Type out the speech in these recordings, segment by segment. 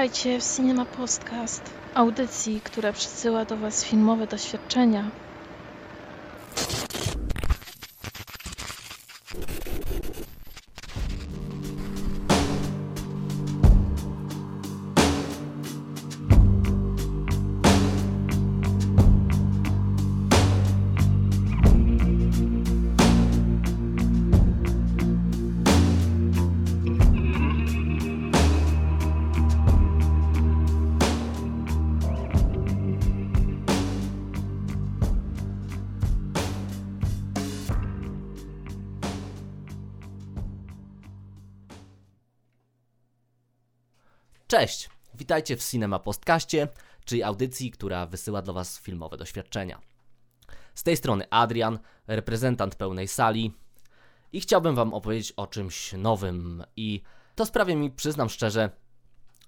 Witajcie w Cinema Podcast, audycji, która przysyła do Was filmowe doświadczenia. Witajcie w Cinema Postcaście, czyli audycji, która wysyła dla Was filmowe doświadczenia. Z tej strony Adrian, reprezentant pełnej sali i chciałbym Wam opowiedzieć o czymś nowym i to sprawia mi, przyznam szczerze,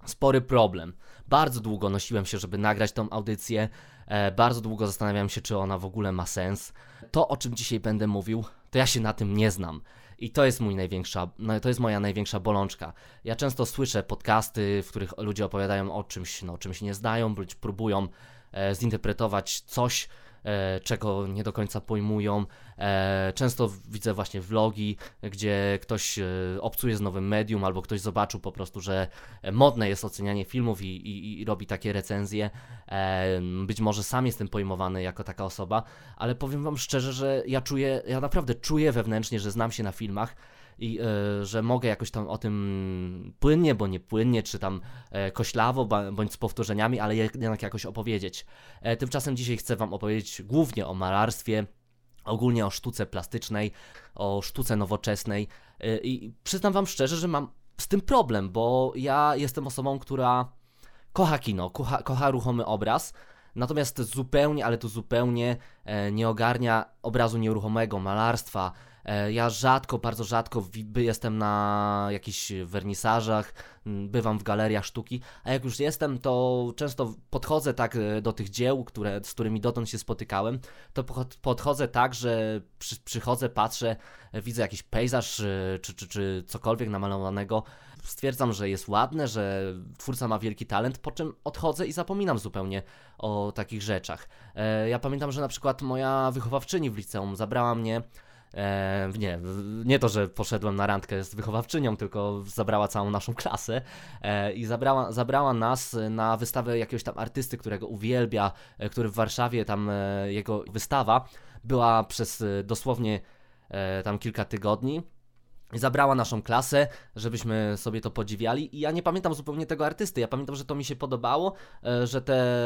spory problem. Bardzo długo nosiłem się, żeby nagrać tą audycję, e, bardzo długo zastanawiałem się, czy ona w ogóle ma sens. To, o czym dzisiaj będę mówił, to ja się na tym nie znam. I to jest mój największa, no, to jest moja największa bolączka. Ja często słyszę podcasty, w których ludzie opowiadają o czymś, no, o czymś nie znają, bądź próbują e, zinterpretować coś, czego nie do końca pojmują. E, często widzę właśnie vlogi, gdzie ktoś e, obcuje z nowym medium, albo ktoś zobaczył po prostu, że modne jest ocenianie filmów i, i, i robi takie recenzje. E, być może sam jestem pojmowany jako taka osoba, ale powiem Wam szczerze, że ja czuję, ja naprawdę czuję wewnętrznie, że znam się na filmach i e, że mogę jakoś tam o tym płynnie, bo nie płynnie, czy tam e, koślawo, bądź z powtórzeniami, ale jednak jakoś opowiedzieć. E, tymczasem dzisiaj chcę Wam opowiedzieć głównie o malarstwie, ogólnie o sztuce plastycznej, o sztuce nowoczesnej i przyznam Wam szczerze, że mam z tym problem, bo ja jestem osobą, która kocha kino, kocha, kocha ruchomy obraz, natomiast zupełnie, ale to zupełnie nie ogarnia obrazu nieruchomego, malarstwa, ja rzadko, bardzo rzadko jestem na jakichś wernisażach, bywam w galeriach sztuki, a jak już jestem, to często podchodzę tak e, do tych dzieł, które, z którymi dotąd się spotykałem, to podchodzę tak, że przy, przychodzę, patrzę, e, widzę jakiś pejzaż czy, czy, czy cokolwiek namalowanego, stwierdzam, że jest ładne, że twórca ma wielki talent, po czym odchodzę i zapominam zupełnie o takich rzeczach. Ja pamiętam, że na przykład moja wychowawczyni w liceum zabrała mnie E, nie, nie to, że poszedłem na randkę z wychowawczynią, tylko zabrała całą naszą klasę e, i zabrała, zabrała nas na wystawę jakiegoś tam artysty, którego uwielbia, e, który w Warszawie, tam e, jego wystawa była przez e, dosłownie e, tam kilka tygodni. I zabrała naszą klasę, żebyśmy sobie to podziwiali. I ja nie pamiętam zupełnie tego artysty. Ja pamiętam, że to mi się podobało, że te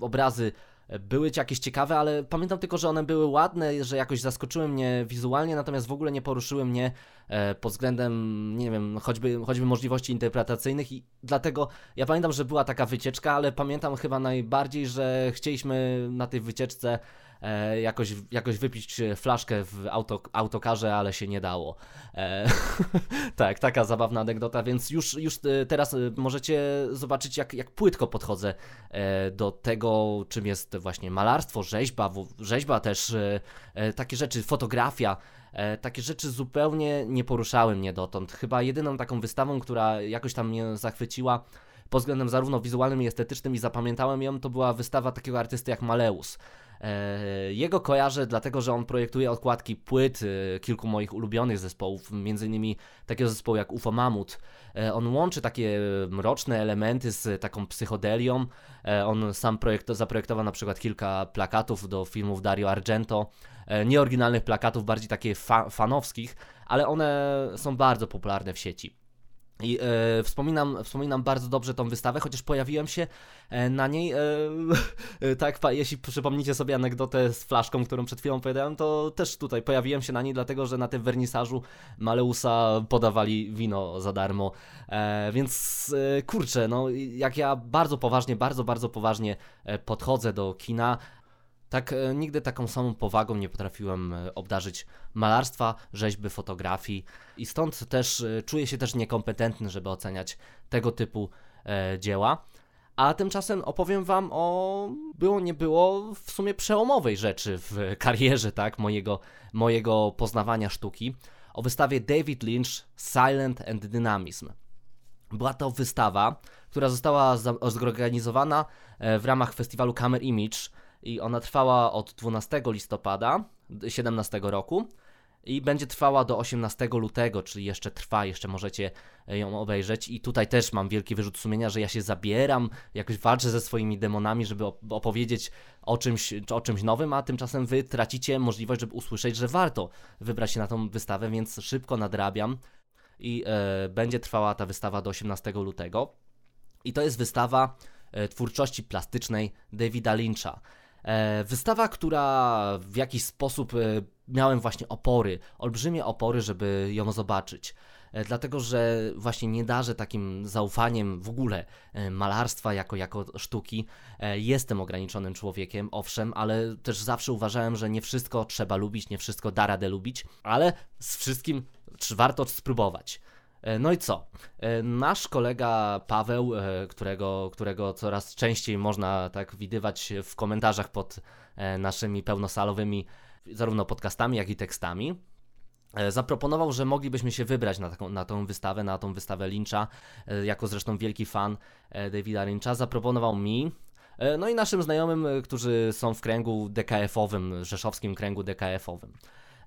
obrazy były jakieś ciekawe, ale pamiętam tylko, że one były ładne, że jakoś zaskoczyły mnie wizualnie, natomiast w ogóle nie poruszyły mnie e, pod względem, nie wiem, choćby, choćby możliwości interpretacyjnych i dlatego ja pamiętam, że była taka wycieczka, ale pamiętam chyba najbardziej, że chcieliśmy na tej wycieczce e, jakoś, jakoś wypić flaszkę w auto, autokarze, ale się nie dało. E, tak, taka zabawna anegdota, więc już, już e, teraz e, możecie zobaczyć, jak, jak płytko podchodzę e, do tego, czym jest właśnie malarstwo, rzeźba, rzeźba też, takie rzeczy, fotografia. Takie rzeczy zupełnie nie poruszały mnie dotąd. Chyba jedyną taką wystawą, która jakoś tam mnie zachwyciła, pod względem zarówno wizualnym i estetycznym i zapamiętałem ją, to była wystawa takiego artysty jak Maleus. E, jego kojarzę dlatego, że on projektuje okładki płyt e, kilku moich ulubionych zespołów, innymi takiego zespołu jak UFO Mamut. E, on łączy takie mroczne elementy z taką psychodelią. On sam projekt, zaprojektował na przykład kilka plakatów do filmów Dario Argento. Nieoryginalnych plakatów, bardziej takie fa fanowskich, ale one są bardzo popularne w sieci. I e, wspominam, wspominam bardzo dobrze tą wystawę, chociaż pojawiłem się e, na niej, e, e tak, jeśli przypomnicie sobie anegdotę z flaszką, którą przed chwilą opowiadałem, to też tutaj pojawiłem się na niej, dlatego że na tym wernisażu Maleusa podawali wino za darmo, e, więc e, kurczę, no jak ja bardzo poważnie, bardzo, bardzo poważnie podchodzę do kina, tak, e, nigdy taką samą powagą nie potrafiłem e, obdarzyć malarstwa, rzeźby, fotografii i stąd też e, czuję się też niekompetentny, żeby oceniać tego typu e, dzieła. A tymczasem opowiem wam o było nie było w sumie przełomowej rzeczy w karierze, tak, mojego, mojego poznawania sztuki. O wystawie David Lynch Silent and Dynamism. Była to wystawa, która została zorganizowana w ramach festiwalu Camera Image i ona trwała od 12 listopada 2017 roku i będzie trwała do 18 lutego, czyli jeszcze trwa, jeszcze możecie ją obejrzeć. I tutaj też mam wielki wyrzut sumienia, że ja się zabieram, jakoś walczę ze swoimi demonami, żeby opowiedzieć o czymś, o czymś nowym, a tymczasem wy tracicie możliwość, żeby usłyszeć, że warto wybrać się na tą wystawę, więc szybko nadrabiam. I e, będzie trwała ta wystawa do 18 lutego. I to jest wystawa e, twórczości plastycznej Davida Lyncha. E, wystawa, która w jakiś sposób e, miałem właśnie opory, olbrzymie opory, żeby ją zobaczyć. E, dlatego, że właśnie nie darzę takim zaufaniem w ogóle malarstwa jako, jako sztuki. Jestem ograniczonym człowiekiem, owszem, ale też zawsze uważałem, że nie wszystko trzeba lubić, nie wszystko da radę lubić, ale z wszystkim warto spróbować. E, no i co? E, nasz kolega Paweł, e, którego, którego coraz częściej można tak widywać w komentarzach pod naszymi pełnosalowymi zarówno podcastami, jak i tekstami, zaproponował, że moglibyśmy się wybrać na, taką, na tą wystawę, na tą wystawę Lyncha, jako zresztą wielki fan Davida Lyncha, zaproponował mi, no i naszym znajomym, którzy są w kręgu DKF-owym, rzeszowskim kręgu DKF-owym.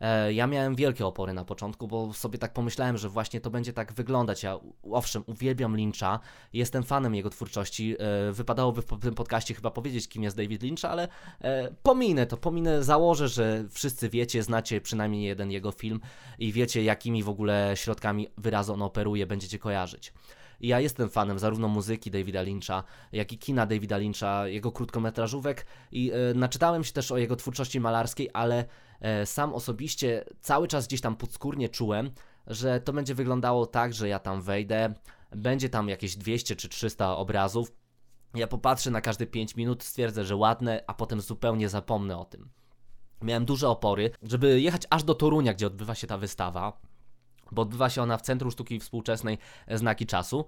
E, ja miałem wielkie opory na początku, bo sobie tak pomyślałem, że właśnie to będzie tak wyglądać. Ja owszem, uwielbiam Lyncha, jestem fanem jego twórczości. E, wypadałoby w tym podcaście chyba powiedzieć, kim jest David Lynch, ale e, pominę to, pominę, założę, że wszyscy wiecie, znacie przynajmniej jeden jego film i wiecie, jakimi w ogóle środkami wyrazu on operuje, będziecie kojarzyć. Ja jestem fanem zarówno muzyki Davida Lyncha, jak i kina Davida Lyncha, jego krótkometrażówek i naczytałem się też o jego twórczości malarskiej, ale sam osobiście cały czas gdzieś tam podskórnie czułem, że to będzie wyglądało tak, że ja tam wejdę, będzie tam jakieś 200 czy 300 obrazów, ja popatrzę na każde 5 minut, stwierdzę, że ładne, a potem zupełnie zapomnę o tym. Miałem duże opory, żeby jechać aż do Torunia, gdzie odbywa się ta wystawa bo odbywa się ona w Centrum Sztuki Współczesnej Znaki Czasu e,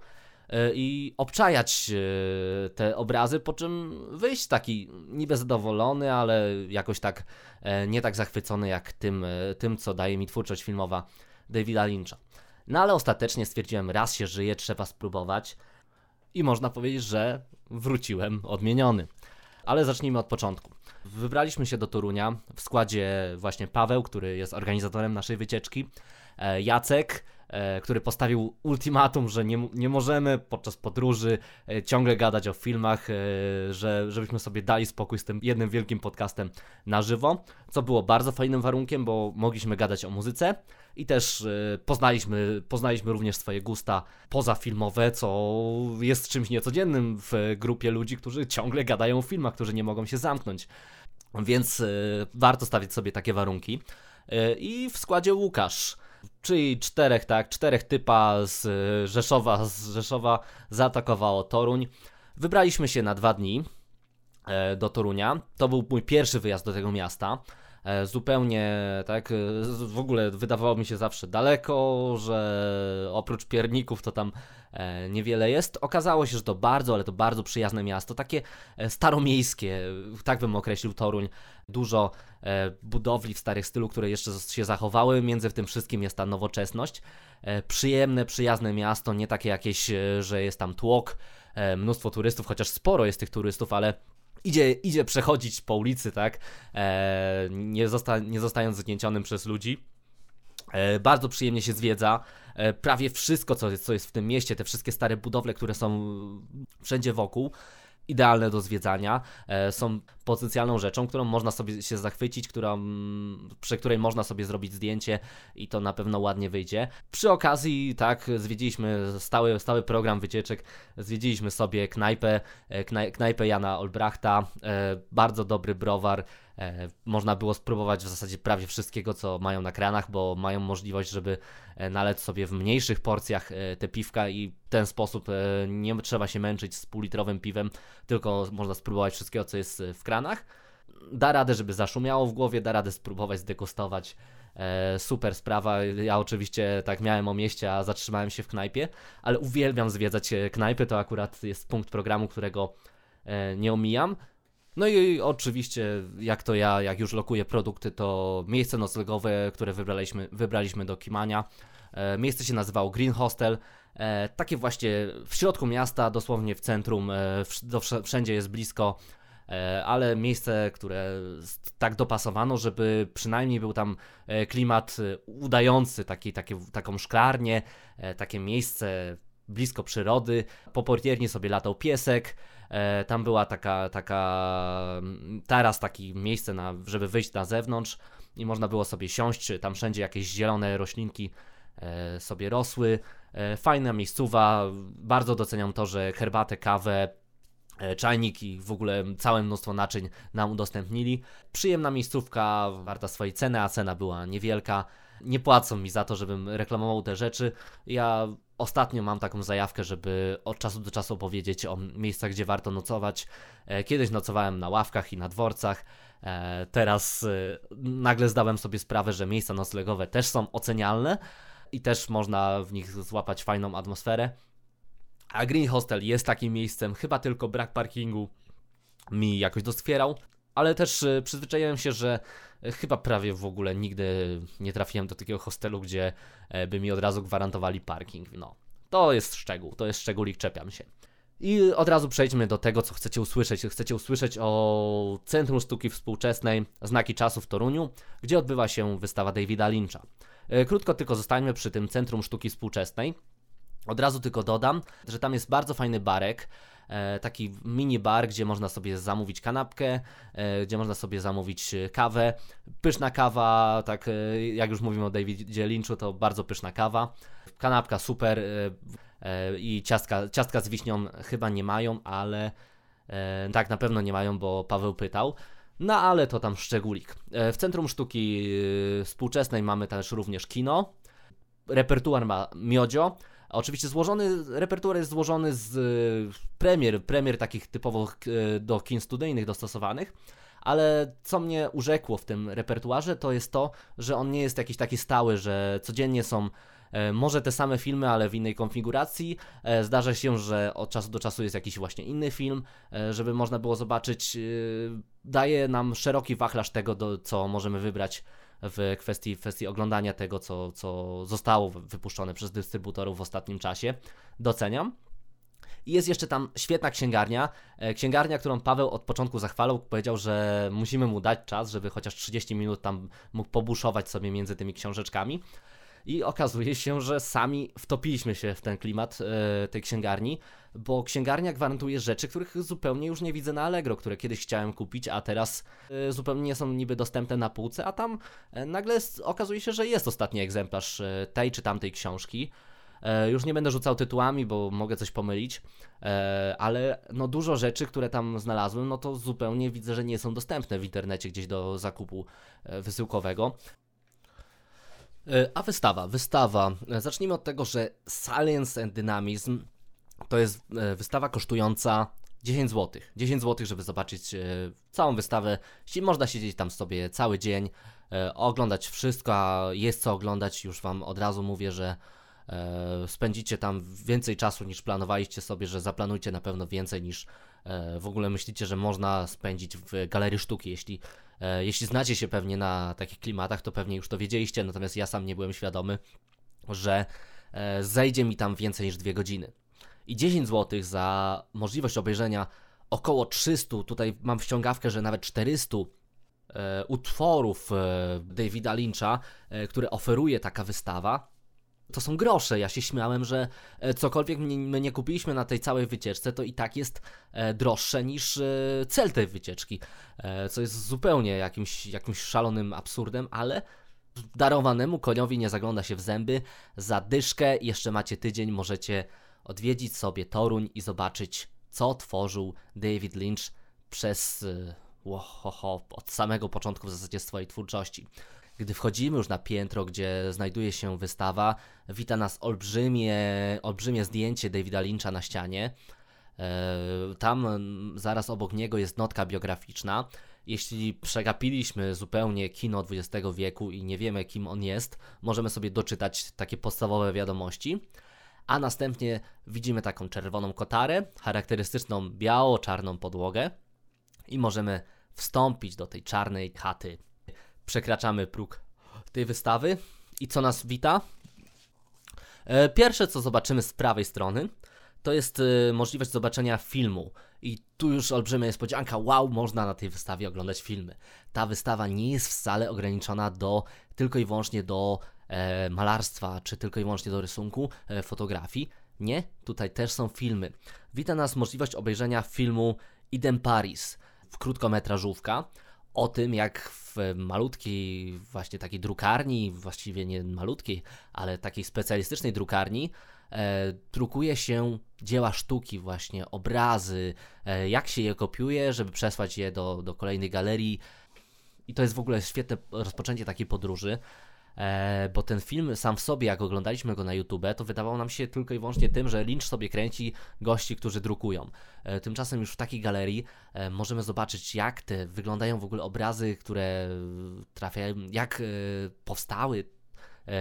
i obczajać e, te obrazy, po czym wyjść taki niby zadowolony, ale jakoś tak e, nie tak zachwycony jak tym, tym co daje mi twórczość filmowa Davida Lyncha. No ale ostatecznie stwierdziłem, raz się żyje, trzeba spróbować i można powiedzieć, że wróciłem odmieniony. Ale zacznijmy od początku. Wybraliśmy się do Torunia w składzie właśnie Paweł, który jest organizatorem naszej wycieczki, E, Jacek, e, który postawił ultimatum, że nie, nie możemy podczas podróży e, ciągle gadać o filmach, że, żebyśmy sobie dali spokój z tym jednym wielkim podcastem na żywo, co było bardzo fajnym warunkiem, bo mogliśmy gadać o muzyce i też poznaliśmy, poznaliśmy również swoje gusta pozafilmowe, co jest czymś niecodziennym w grupie ludzi, którzy ciągle gadają o filmach, którzy nie mogą się zamknąć. Więc warto stawić sobie takie warunki. I w składzie Łukasz, Czyli czterech, tak, czterech typa z e, Rzeszowa, z Rzeszowa zaatakowało Toruń. Wybraliśmy się na dwa dni e, do Torunia. To był mój pierwszy wyjazd do tego miasta. E, zupełnie tak, w ogóle wydawało mi się zawsze daleko, że oprócz pierników to tam niewiele jest. Okazało się, że to bardzo, ale to bardzo przyjazne miasto, takie staromiejskie, tak bym określił Toruń. Dużo E, budowli w starych stylu, które jeszcze się zachowały. Między tym wszystkim jest ta nowoczesność. E, przyjemne, przyjazne miasto, nie takie jakieś, e, że jest tam tłok, mnóstwo turystów, chociaż sporo jest tych turystów, ale idzie, idzie przechodzić po ulicy, tak, nie, zosta nie zostając zgnięcionym przez ludzi. Bardzo przyjemnie się zwiedza. Prawie wszystko, co jest, co jest w tym mieście, te wszystkie stare budowle, które są wszędzie wokół, idealne do zwiedzania, e, są potencjalną rzeczą, którą można sobie się zachwycić, którą, przy której można sobie zrobić zdjęcie i to na pewno ładnie wyjdzie. Przy okazji, tak, zwiedziliśmy stały, stały program wycieczek, zwiedziliśmy sobie knajpę, e, knajpę Jana Olbrachta, e, bardzo dobry browar, E, można było spróbować w zasadzie prawie wszystkiego, co mają na kranach, bo mają możliwość, żeby e, naleć sobie w mniejszych porcjach e, te piwka i w ten sposób nie trzeba się męczyć z półlitrowym piwem, tylko można spróbować wszystkiego, co jest w kranach. Da radę, żeby zaszumiało w głowie, da radę spróbować zdegustować. super sprawa. Ja oczywiście tak miałem o mieście, a zatrzymałem się w knajpie, ale uwielbiam zwiedzać knajpy. To akurat jest punkt programu, którego nie omijam. No i oczywiście, jak to ja, jak już lokuję produkty, to miejsce noclegowe, które wybraliśmy, wybraliśmy do Kimania. E, miejsce się nazywało Green Hostel. E, takie właśnie w środku miasta, dosłownie w centrum, e, do, wszędzie jest blisko, e, ale miejsce, które tak dopasowano, żeby przynajmniej był tam e, klimat e, udający, taki, takie, taką szklarnię, takie miejsce blisko przyrody. Po portierni sobie latał piesek. Tam była taka, taka mm, taras, takie miejsce, na, żeby wyjść na zewnątrz i można było sobie siąść. Tam wszędzie jakieś zielone roślinki sobie rosły. E, fajna miejscowa, bardzo doceniam to, że herbatę, kawę, e, czajnik i w ogóle całe mnóstwo naczyń nam udostępnili. Przyjemna miejscówka, warta swojej ceny, a cena była niewielka. Nie płacą mi za to, żebym reklamował te rzeczy. Ja ostatnio mam taką zajawkę, żeby od czasu do czasu opowiedzieć o miejscach, gdzie warto nocować. E, kiedyś nocowałem na ławkach i na dworcach. Teraz nagle zdałem sobie sprawę, że miejsca noclegowe też są ocenialne i też można w nich złapać fajną atmosferę. A Green Hostel jest takim miejscem, chyba tylko brak parkingu mi jakoś doskwierał, ale też przyzwyczaiłem się, że chyba prawie w ogóle nigdy nie trafiłem do takiego hostelu, gdzie e, by mi od razu gwarantowali parking. No, to jest szczegół, to jest szczególik, czepiam się. I od razu przejdźmy do tego, co chcecie usłyszeć. Chcecie usłyszeć o Centrum Sztuki Współczesnej Znaki Czasu w Toruniu, gdzie odbywa się wystawa Davida Lyncha. E, krótko tylko zostańmy przy tym Centrum Sztuki Współczesnej. Od razu tylko dodam, że tam jest bardzo fajny barek, taki mini bar, gdzie można sobie zamówić kanapkę, e, gdzie można sobie zamówić kawę. Pyszna kawa, tak jak już mówimy o Davidzie Lynchu, to bardzo pyszna kawa. Kanapka super i ciastka, ciastka z wiśnią chyba nie mają, ale tak na pewno nie mają, bo Paweł pytał. No ale to tam szczególik. E, w Centrum Sztuki e, Współczesnej mamy też również kino. Repertuar ma Miodzio. Oczywiście złożony, repertuar jest złożony z e, premier, premier takich typowo do kin studyjnych dostosowanych, ale co mnie urzekło w tym repertuarze, to jest to, że on nie jest jakiś taki stały, że codziennie są E, może te same filmy, ale w innej konfiguracji. E, zdarza się, że od czasu do czasu jest jakiś właśnie inny film, e, żeby można było zobaczyć. Daje nam szeroki wachlarz tego, do, co możemy wybrać w kwestii, w kwestii oglądania tego, co, co zostało wypuszczone przez dystrybutorów w ostatnim czasie. Doceniam. I jest jeszcze tam świetna księgarnia. Księgarnia, którą Paweł od początku zachwalał, powiedział, że musimy mu dać czas, żeby chociaż 30 minut tam mógł pobuszować sobie między tymi książeczkami. I okazuje się, że sami wtopiliśmy się w ten klimat e, tej księgarni, bo księgarnia gwarantuje rzeczy, których zupełnie już nie widzę na Allegro, które kiedyś chciałem kupić, a teraz e, zupełnie nie są niby dostępne na półce, a tam e, nagle okazuje się, że jest ostatni egzemplarz tej czy tamtej książki. Już nie będę rzucał tytułami, bo mogę coś pomylić, ale no dużo rzeczy, które tam znalazłem, no to zupełnie widzę, że nie są dostępne w internecie gdzieś do zakupu wysyłkowego. E, a wystawa, wystawa. E, zacznijmy od tego, że Science and Dynamism to jest e, wystawa kosztująca 10 zł. 10 zł, żeby zobaczyć całą wystawę. Można siedzieć tam sobie cały dzień, oglądać wszystko, a jest co oglądać, już Wam od razu mówię, że spędzicie tam więcej czasu niż planowaliście sobie, że zaplanujcie na pewno więcej niż w ogóle myślicie, że można spędzić w galerii sztuki. Jeśli jeśli znacie się pewnie na takich klimatach, to pewnie już to wiedzieliście, natomiast ja sam nie byłem świadomy, że e, zejdzie mi tam więcej niż dwie godziny. I 10 zł za możliwość obejrzenia około 300, tutaj mam ściągawkę, że nawet 400 e, utworów Davida Lyncha, które oferuje taka wystawa, to są grosze. Ja się śmiałem, że e, cokolwiek my nie kupiliśmy na tej całej wycieczce, to i tak jest e, droższe niż e, cel tej wycieczki, co jest zupełnie jakimś, jakimś szalonym absurdem, ale darowanemu koniowi nie zagląda się w zęby. Za dyszkę jeszcze macie tydzień, możecie odwiedzić sobie Toruń i zobaczyć, co tworzył David Lynch przez Ohoho, od samego początku w zasadzie swojej twórczości. Gdy wchodzimy już na piętro, gdzie znajduje się wystawa, wita nas olbrzymie, olbrzymie zdjęcie Davida Lyncha na ścianie. E, tam zaraz obok niego jest notka biograficzna. Jeśli przegapiliśmy zupełnie kino XX wieku i nie wiemy, kim on jest, możemy sobie doczytać takie podstawowe wiadomości. A następnie widzimy taką czerwoną kotarę, charakterystyczną biało-czarną podłogę i możemy wstąpić do tej czarnej chaty przekraczamy próg tej wystawy. I co nas wita? E, pierwsze, co zobaczymy z prawej strony, to jest e, możliwość zobaczenia filmu. I tu już olbrzymia niespodzianka, wow, można na tej wystawie oglądać filmy. Ta wystawa nie jest wcale ograniczona do tylko i wyłącznie do e, malarstwa, czy tylko i wyłącznie do rysunku, e, fotografii. Nie, tutaj też są filmy. Wita nas możliwość obejrzenia filmu Idem Paris, krótkometrażówka, o tym, jak w malutkiej, właśnie takiej drukarni, właściwie nie malutkiej, ale takiej specjalistycznej drukarni, e, drukuje się dzieła sztuki, właśnie obrazy, e, jak się je kopiuje, żeby przesłać je do, do kolejnej galerii. I to jest w ogóle świetne rozpoczęcie takiej podróży. E, bo ten film sam w sobie, jak oglądaliśmy go na YouTube, to wydawało nam się tylko i wyłącznie tym, że Lynch sobie kręci gości, którzy drukują. E, tymczasem już w takiej galerii e, możemy zobaczyć, jak te wyglądają w ogóle obrazy, które trafiają, jak powstały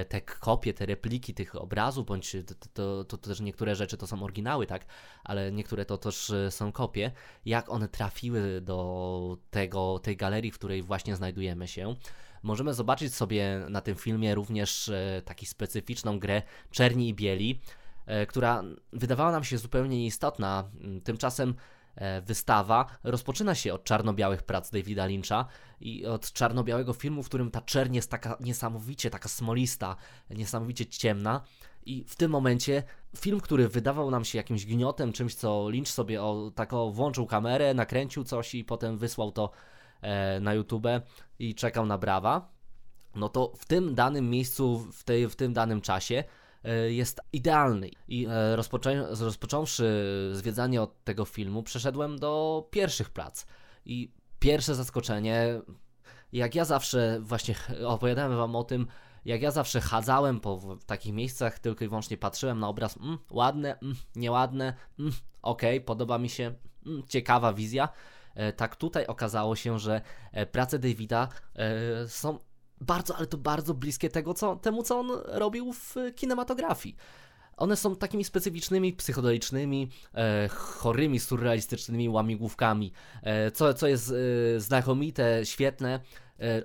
te kopie, te repliki tych obrazów, bądź to, to, to, też niektóre rzeczy to są oryginały, tak, ale niektóre to też są kopie, jak one trafiły do tego, tej galerii, w której właśnie znajdujemy się. Możemy zobaczyć sobie na tym filmie również e, taką specyficzną grę czerni i bieli, e, która wydawała nam się zupełnie nieistotna. Mm, tymczasem e, wystawa rozpoczyna się od czarno-białych prac Davida Lyncha i od czarno-białego filmu, w którym ta czerń jest taka niesamowicie, taka smolista, niesamowicie ciemna. I w tym momencie film, który wydawał nam się jakimś gniotem, czymś, co Lynch sobie o, tak o, włączył kamerę, nakręcił coś i potem wysłał to na YouTube i czekał na brawa, no to w tym danym miejscu, w, tej, w tym danym czasie e, jest idealny. I e, rozpocząwszy zwiedzanie od tego filmu, przeszedłem do pierwszych prac. I pierwsze zaskoczenie, jak ja zawsze właśnie opowiadałem Wam o tym, jak ja zawsze chadzałem po takich miejscach, tylko i wyłącznie patrzyłem na obraz, mm, ładne, mm, nieładne, mm, okej, podoba mi się, mm, ciekawa wizja. E, tak tutaj okazało się, że e, prace Davida e, są bardzo, ale to bardzo bliskie tego, co, temu, co on robił w kinematografii. One są takimi specyficznymi, psychodelicznymi, e, chorymi, surrealistycznymi łamigłówkami, e, co, co jest e, znakomite, świetne.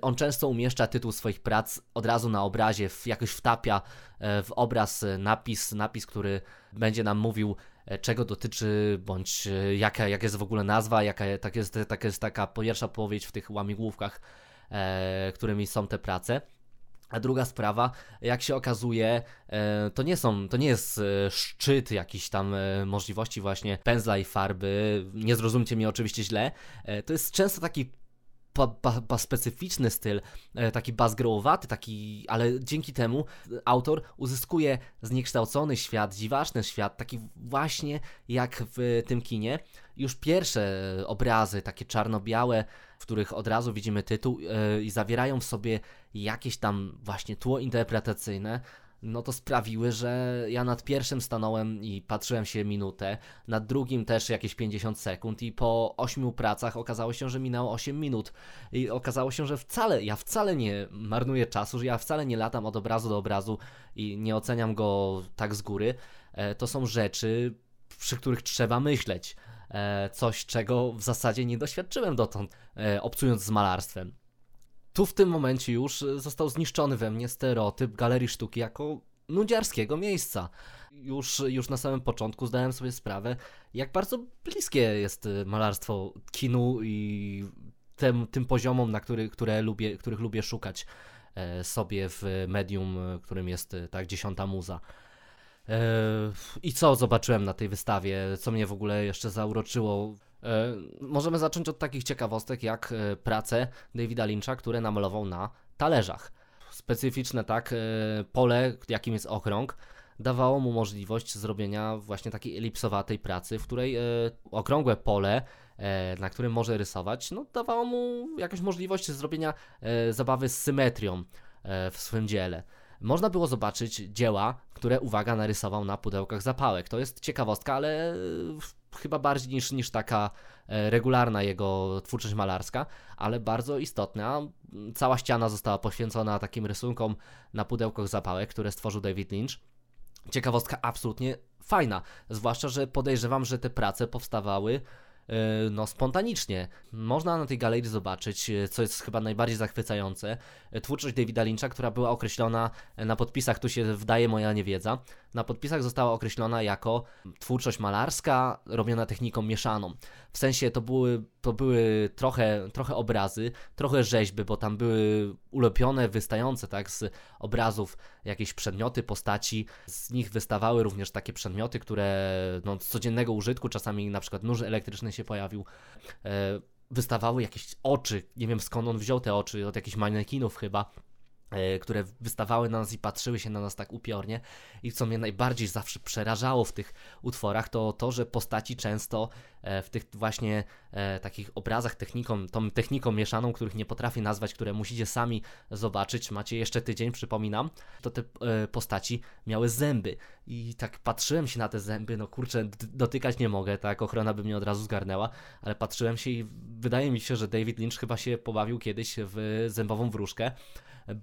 on często umieszcza tytuł swoich prac od razu na obrazie, w, jakoś wtapia w obraz napis, napis, który będzie nam mówił czego dotyczy, bądź e, jaka, jaka jest w ogóle nazwa, jaka tak jest, tak jest taka pierwsza powieść w tych łamigłówkach, e, którymi są te prace. A druga sprawa, jak się okazuje, e, to nie są, to nie jest szczyt jakichś tam możliwości właśnie pędzla i farby. Nie zrozumcie mnie oczywiście źle. To jest często taki ba, ba, ba specyficzny styl, e, taki bazgrołowaty, taki, ale dzięki temu autor uzyskuje zniekształcony świat, dziwaczny świat, taki właśnie jak w tym kinie. Już pierwsze obrazy, takie czarno-białe, w których od razu widzimy tytuł yy, i zawierają w sobie jakieś tam właśnie tło interpretacyjne, no to sprawiły, że ja nad pierwszym stanąłem i patrzyłem się minutę, nad drugim też jakieś 50 sekund i po 8 pracach okazało się, że minęło 8 minut i okazało się, że wcale, ja wcale nie marnuję czasu, że ja wcale nie latam od obrazu do obrazu i nie oceniam go tak z góry. E, to są rzeczy, przy których trzeba myśleć. E, coś, czego w zasadzie nie doświadczyłem dotąd, e, obcując z malarstwem tu w tym momencie już e, został zniszczony we mnie stereotyp galerii sztuki jako nudziarskiego miejsca. Już, już na samym początku zdałem sobie sprawę, jak bardzo bliskie jest e, malarstwo kinu i tym, tym poziomom, na który, które lubię, których lubię szukać e, sobie w medium, którym jest tak dziesiąta muza. I co zobaczyłem na tej wystawie, co mnie w ogóle jeszcze zauroczyło? E, możemy zacząć od takich ciekawostek jak e, prace Davida Lyncha, które namalował na talerzach. Specyficzne tak e, pole, jakim jest okrąg, dawało mu możliwość zrobienia właśnie takiej elipsowatej pracy, w której okrągłe pole, na którym może rysować, no dawało mu jakąś możliwość zrobienia zabawy z symetrią w swym dziele. Można było zobaczyć dzieła, które, uwaga, narysował na pudełkach zapałek. To jest ciekawostka, ale chyba bardziej niż, niż taka e, regularna jego twórczość malarska, ale bardzo istotna. Cała ściana została poświęcona takim rysunkom na pudełkach zapałek, które stworzył David Lynch. Ciekawostka absolutnie fajna, zwłaszcza, że podejrzewam, że te prace powstawały no, spontanicznie. Można na tej galerii zobaczyć, co jest chyba najbardziej zachwycające, twórczość Davida Lyncha, która była określona na podpisach, tu się wdaje moja niewiedza, na podpisach została określona jako twórczość malarska robiona techniką mieszaną. W sensie to były, to były trochę, trochę obrazy, trochę rzeźby, bo tam były ulepione, wystające tak z obrazów jakieś przedmioty, postaci. Z nich wystawały również takie przedmioty, które no, z codziennego użytku, czasami na przykład nóż elektryczny się pojawił. E, wystawały jakieś oczy, nie wiem skąd on wziął te oczy, od jakichś manekinów chyba które wystawały na nas i patrzyły się na nas tak upiornie. I co mnie najbardziej zawsze przerażało w tych utworach, to to, że postaci często e, w tych właśnie e, takich obrazach techniką, tą techniką mieszaną, których nie potrafię nazwać, które musicie sami zobaczyć, macie jeszcze tydzień, przypominam, to te postaci miały zęby. I tak patrzyłem się na te zęby, no kurczę, dotykać nie mogę, tak, ochrona by mnie od razu zgarnęła, ale patrzyłem się i wydaje mi się, że David Lynch chyba się pobawił kiedyś w zębową wróżkę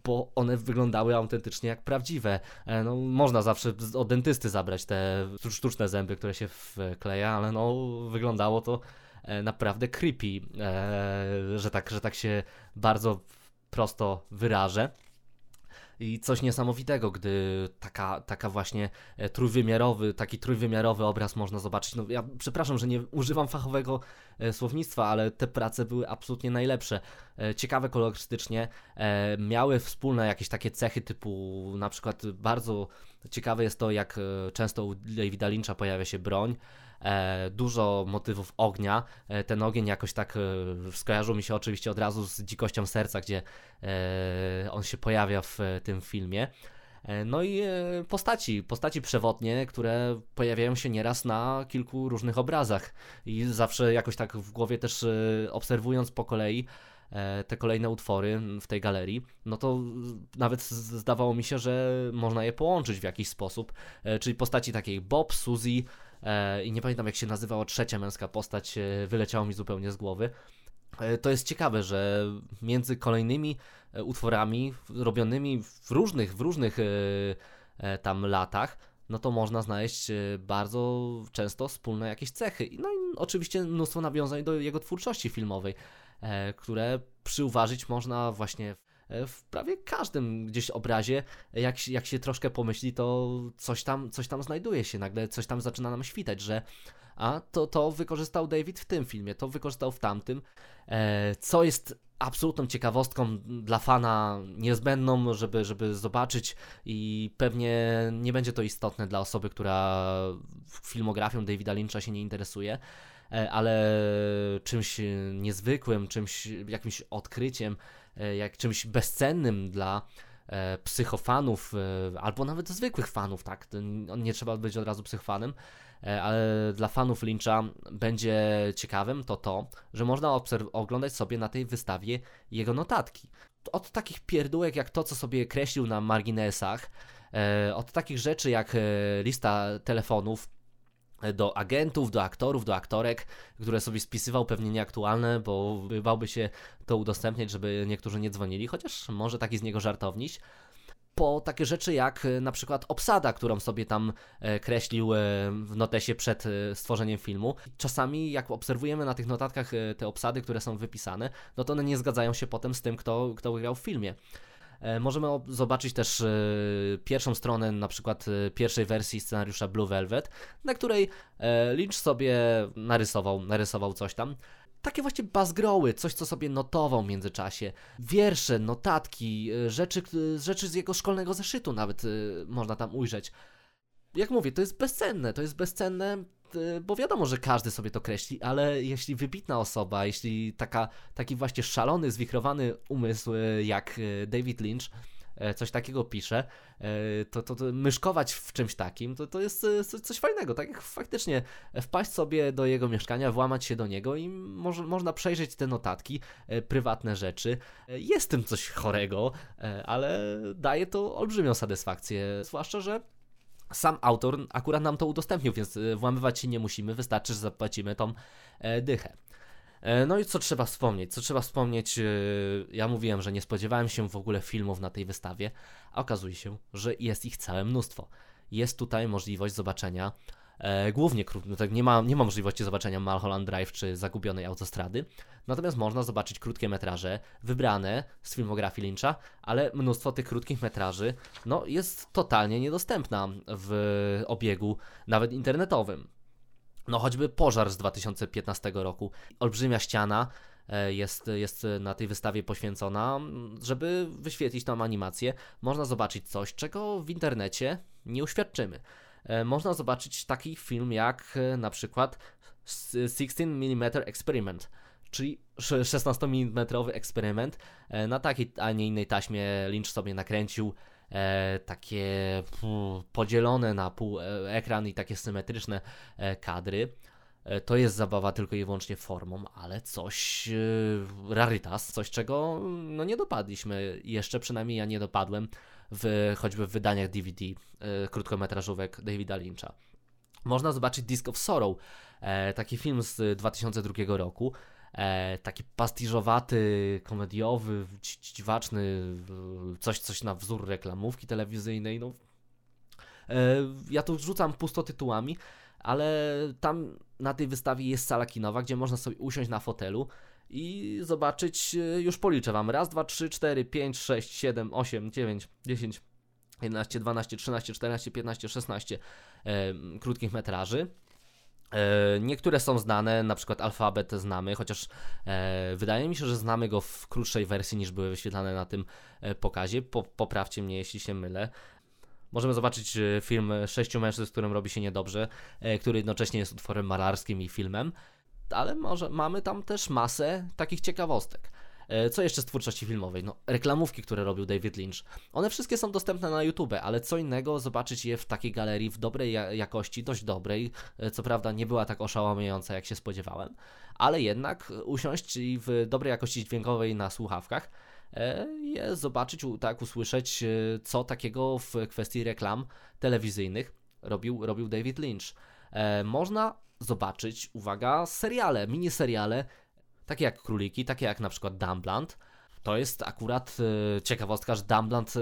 bo one wyglądały autentycznie jak prawdziwe. E, no, można zawsze od dentysty zabrać te sztuczne zęby, które się wkleja, ale no, wyglądało to e, naprawdę creepy, e, że tak, że tak się bardzo prosto wyrażę. I coś niesamowitego, gdy taka, taka właśnie e, trójwymiarowy, taki trójwymiarowy obraz można zobaczyć. No ja przepraszam, że nie używam fachowego e, słownictwa, ale te prace były absolutnie najlepsze. E, ciekawe kolorystycznie, miały wspólne jakieś takie cechy typu na przykład bardzo ciekawe jest to, jak często u Davida Lyncha pojawia się broń, e, dużo motywów ognia. E, ten ogień jakoś tak e, skojarzył mi się oczywiście od razu z dzikością serca, gdzie e, on się pojawia w tym filmie. E, no i e, postaci, postaci przewodnie, które pojawiają się nieraz na kilku różnych obrazach i zawsze jakoś tak w głowie też obserwując po kolei te kolejne utwory w tej galerii, no to nawet zdawało mi się, że można je połączyć w jakiś sposób, czyli postaci takiej Bob, Suzy, E, i nie pamiętam jak się nazywała trzecia męska postać, e, wyleciało mi zupełnie z głowy. E, to jest ciekawe, że między kolejnymi utworami robionymi w różnych, w różnych tam latach, no to można znaleźć bardzo często wspólne jakieś cechy. No i oczywiście mnóstwo nawiązań do jego twórczości filmowej, które przyuważyć można właśnie E, w prawie każdym gdzieś obrazie, jak, jak się troszkę pomyśli, to coś tam, coś tam znajduje się, nagle coś tam zaczyna nam świtać, że a to, to wykorzystał David w tym filmie, to wykorzystał w tamtym, e, co jest absolutną ciekawostką dla fana, niezbędną, żeby, żeby zobaczyć i pewnie nie będzie to istotne dla osoby, która filmografią Davida Lyncha się nie interesuje, e, ale czymś niezwykłym, czymś, jakimś odkryciem, E, jak czymś bezcennym dla e, psychofanów, e, albo nawet zwykłych fanów, tak? Nie trzeba być od razu psychofanem, ale dla fanów Lyncha będzie ciekawym to to, że można oglądać sobie na tej wystawie jego notatki. Od takich pierdółek jak to, co sobie kreślił na marginesach, od takich rzeczy jak lista telefonów, do agentów, do aktorów, do aktorek, które sobie spisywał pewnie nieaktualne, bo bałby się to udostępniać, żeby niektórzy nie dzwonili, chociaż może taki z niego żartowniś. Po takie rzeczy jak e, na przykład obsada, którą sobie tam e, kreślił e, w notesie przed stworzeniem filmu. Czasami jak obserwujemy na tych notatkach te obsady, które są wypisane, no to one nie zgadzają się potem z tym, kto, kto grał w filmie. E, możemy zobaczyć też e, pierwszą stronę, na przykład e, pierwszej wersji scenariusza Blue Velvet, na której Lynch sobie narysował, narysował coś tam. Takie właśnie bazgroły, coś co sobie notował w międzyczasie. Wiersze, notatki, rzeczy, rzeczy z jego szkolnego zeszytu nawet można tam ujrzeć. Jak mówię, to jest bezcenne, to jest bezcenne Y, bo wiadomo, że każdy sobie to kreśli, ale jeśli wybitna osoba, jeśli taka, taki właśnie szalony, zwichrowany umysł y, jak y, David Lynch coś takiego pisze, to, to, to myszkować w czymś takim, to, to jest coś fajnego, tak jak faktycznie wpaść sobie do jego mieszkania, włamać się do niego i moż, można przejrzeć te notatki, prywatne rzeczy. Jest tym coś chorego, ale daje to olbrzymią satysfakcję, zwłaszcza, że sam autor akurat nam to udostępnił, więc e, włamywać się nie musimy, wystarczy, że zapłacimy tą e, dychę. E, no i co trzeba wspomnieć? Co trzeba wspomnieć? Ja mówiłem, że nie spodziewałem się w ogóle filmów na tej wystawie, a okazuje się, że jest ich całe mnóstwo. Jest tutaj możliwość zobaczenia E, głównie krótko, tak nie ma, nie ma możliwości zobaczenia Mulholland Drive czy Zagubionej Autostrady, natomiast można zobaczyć krótkie metraże wybrane z filmografii Lyncha, ale mnóstwo tych krótkich metraży no, jest totalnie niedostępna w obiegu, nawet internetowym. No choćby Pożar z 2015 roku, olbrzymia ściana, e, jest, jest na tej wystawie poświęcona, żeby wyświetlić tam animację. Można zobaczyć coś, czego w internecie nie uświadczymy. E, można zobaczyć taki film jak e, na przykład 16 mm Experiment, czyli 16 mm eksperyment. E, na takiej, a nie innej taśmie Lynch sobie nakręcił takie podzielone na pół ekran i takie symetryczne kadry. To jest zabawa tylko i wyłącznie formą, ale coś rarytas, coś czego no nie dopadliśmy. Jeszcze przynajmniej ja nie dopadłem w, choćby w wydaniach DVD y, krótkometrażówek Davida Lyncha. Można zobaczyć Disc of Sorrow, e, taki film z 2002 roku, e, taki pastiżowaty, komediowy, dziwaczny, coś, coś na wzór reklamówki telewizyjnej. No. E, ja tu rzucam pusto tytułami, ale tam na tej wystawie jest sala kinowa, gdzie można sobie usiąść na fotelu i zobaczyć, e, już policzę Wam, raz, dwa, trzy, cztery, pięć, sześć, siedem, osiem, dziewięć, dziesięć, 11, 12, 13, 14, 15, 16 e, krótkich metraży. E, niektóre są znane, na przykład alfabet znamy, chociaż e, wydaje mi się, że znamy go w krótszej wersji niż były wyświetlane na tym e, pokazie. Po, poprawcie mnie, jeśli się mylę. Możemy zobaczyć film Sześciu mężczyzn, z którym robi się niedobrze, który jednocześnie jest utworem malarskim i filmem ale może mamy tam też masę takich ciekawostek. E, co jeszcze z twórczości filmowej? No, reklamówki, które robił David Lynch. One wszystkie są dostępne na YouTube, ale co innego zobaczyć je w takiej galerii w dobrej jakości, dość dobrej. E, co prawda nie była tak oszałamiająca, jak się spodziewałem, ale jednak usiąść i w dobrej jakości dźwiękowej na słuchawkach e, je zobaczyć, tak usłyszeć, co takiego w kwestii reklam telewizyjnych robił, robił David Lynch. Można zobaczyć, uwaga, seriale, miniseriale, takie jak Króliki, takie jak na przykład Dumbland. To jest akurat e, ciekawostka, że Dumbland, e,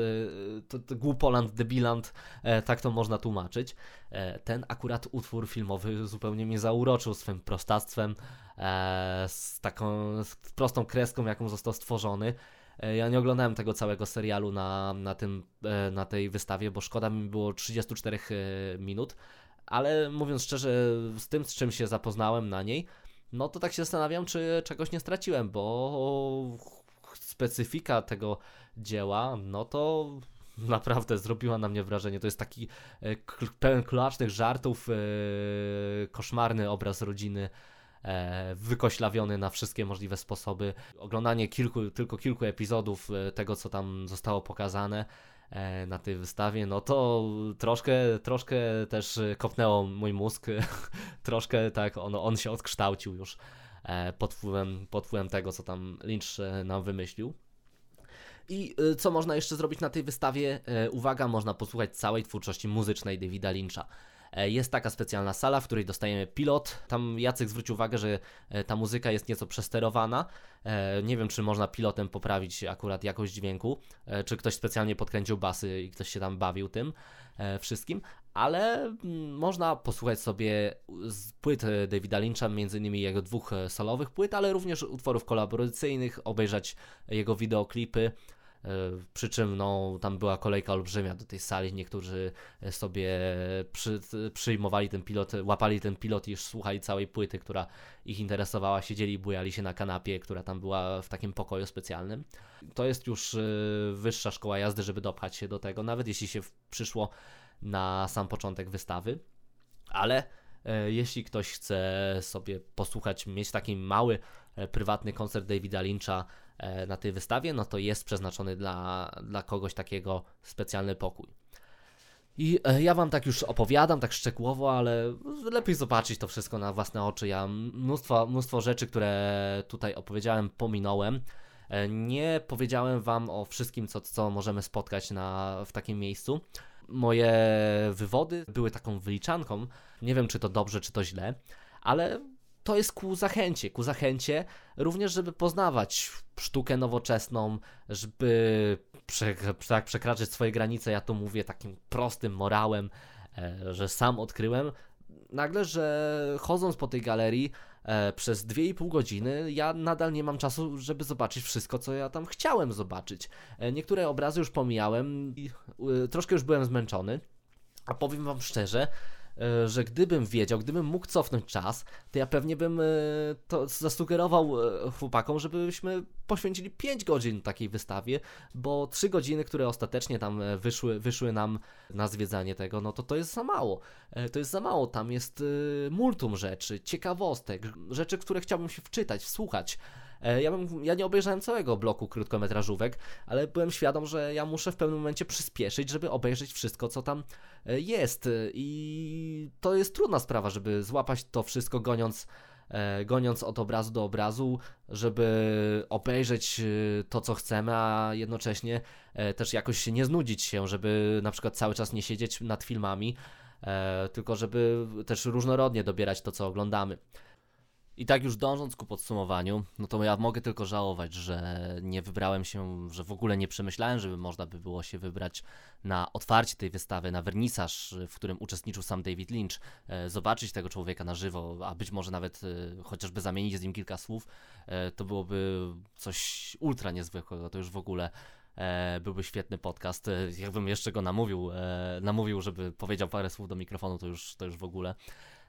to, to Głupoland, Debiland, e, tak to można tłumaczyć. E, ten akurat utwór filmowy zupełnie mnie zauroczył swym prostactwem, e, z taką z prostą kreską, jaką został stworzony. E, ja nie oglądałem tego całego serialu na, na, tym, na tej wystawie, bo szkoda mi było 34 minut ale mówiąc szczerze, z tym, z czym się zapoznałem na niej, no to tak się zastanawiam, czy czegoś nie straciłem, bo specyfika tego dzieła, no to naprawdę zrobiła na mnie wrażenie. To jest taki e, pełen kulacznych żartów, e, koszmarny obraz rodziny, e, wykoślawiony na wszystkie możliwe sposoby. Oglądanie kilku, tylko kilku epizodów tego, co tam zostało pokazane, na tej wystawie, no to troszkę, troszkę też kopnęło mój mózg, troszkę tak, on, on się odkształcił już e, pod wpływem, pod wpływem tego, co tam Lynch e, nam wymyślił. I co można jeszcze zrobić na tej wystawie? Uwaga, można posłuchać całej twórczości muzycznej Davida Lyncha. E, jest taka specjalna sala, w której dostajemy pilot. Tam Jacek zwrócił uwagę, że e, ta muzyka jest nieco przesterowana. E, nie wiem, czy można pilotem poprawić akurat jakość dźwięku, czy ktoś specjalnie podkręcił basy i ktoś się tam bawił tym wszystkim, ale mm, można posłuchać sobie z płyt Davida Lyncha, między innymi jego dwóch solowych płyt, ale również utworów kolaboracyjnych, obejrzeć jego wideoklipy. E, przy czym no, tam była kolejka olbrzymia do tej sali. Niektórzy sobie przy, przyjmowali ten pilot, łapali ten pilot i słuchali całej płyty, która ich interesowała. Siedzieli i bujali się na kanapie, która tam była w takim pokoju specjalnym. To jest już e, wyższa szkoła jazdy, żeby dopchać się do tego, nawet jeśli się przyszło na sam początek wystawy. Ale e, jeśli ktoś chce sobie posłuchać, mieć taki mały, prywatny koncert Davida Lyncha E, na tej wystawie, no to jest przeznaczony dla, dla kogoś takiego specjalny pokój. I e, ja Wam tak już opowiadam, tak szczegółowo, ale lepiej zobaczyć to wszystko na własne oczy. Ja mnóstwo, mnóstwo rzeczy, które tutaj opowiedziałem, pominąłem. E, nie powiedziałem Wam o wszystkim, co, co możemy spotkać na, w takim miejscu. Moje wywody były taką wyliczanką. Nie wiem, czy to dobrze, czy to źle, ale to jest ku zachęcie, ku zachęcie również, żeby poznawać sztukę nowoczesną, żeby prze, tak przekraczać swoje granice, ja to mówię takim prostym morałem, e, że sam odkryłem. nagle, że chodząc po tej galerii e, przez 2,5 godziny, ja nadal nie mam czasu, żeby zobaczyć wszystko, co ja tam chciałem zobaczyć. E, niektóre obrazy już pomijałem i e, troszkę już byłem zmęczony. A powiem wam szczerze, że gdybym wiedział, gdybym mógł cofnąć czas, to ja pewnie bym e, to zasugerował e, chłopakom, żebyśmy poświęcili 5 godzin takiej wystawie, bo 3 godziny, które ostatecznie tam e, wyszły, wyszły nam na zwiedzanie tego, no to to jest za mało. E, To jest za mało, tam jest e, multum rzeczy, ciekawostek, rzeczy, które chciałbym się wczytać, wsłuchać. E, Ja, bym, ja nie obejrzałem całego bloku krótkometrażówek, ale byłem świadom, że ja muszę w pewnym momencie przyspieszyć, żeby obejrzeć wszystko, co tam e, jest. I to jest trudna sprawa, żeby złapać to wszystko goniąc, e, goniąc od obrazu do obrazu, żeby obejrzeć to, co chcemy, a jednocześnie też jakoś nie znudzić się, żeby na przykład cały czas nie siedzieć nad filmami, tylko żeby też różnorodnie dobierać to, co oglądamy. I tak już dążąc ku podsumowaniu, no to ja mogę tylko żałować, że nie wybrałem się, że w ogóle nie przemyślałem, żeby można by było się wybrać na otwarcie tej wystawy, na wernisaż, w którym uczestniczył sam David Lynch, e, zobaczyć tego człowieka na żywo, a być może nawet e, chociażby zamienić z nim kilka słów, e, to byłoby coś ultra niezwykłego, to już w ogóle byłby świetny podcast. Jakbym jeszcze go namówił, namówił, żeby powiedział parę słów do mikrofonu, to już, to już w ogóle.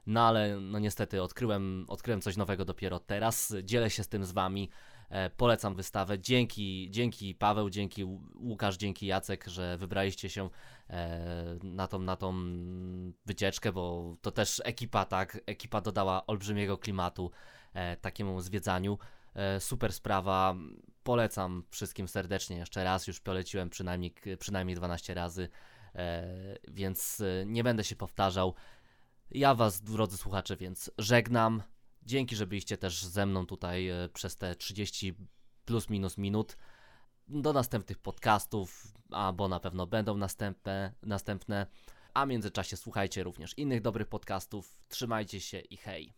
No ale no niestety odkryłem, odkryłem coś nowego dopiero teraz. Dzielę się z tym z wami. E, polecam wystawę. Dzięki, dzięki Paweł, dzięki Łukasz, dzięki Jacek, że wybraliście się e, na, tą, na tą wycieczkę, bo to też ekipa, tak? Ekipa dodała olbrzymiego klimatu e, takiemu zwiedzaniu. E, super sprawa. Polecam wszystkim serdecznie jeszcze raz. Już poleciłem przynajmniej, przynajmniej 12 razy, e, więc e, nie będę się powtarzał. Ja was, drodzy słuchacze, więc żegnam. Dzięki, że byliście też ze mną tutaj e, przez te 30 plus minus minut. Do następnych podcastów, albo na pewno będą następne, następne. A w międzyczasie słuchajcie również innych dobrych podcastów. Trzymajcie się i hej.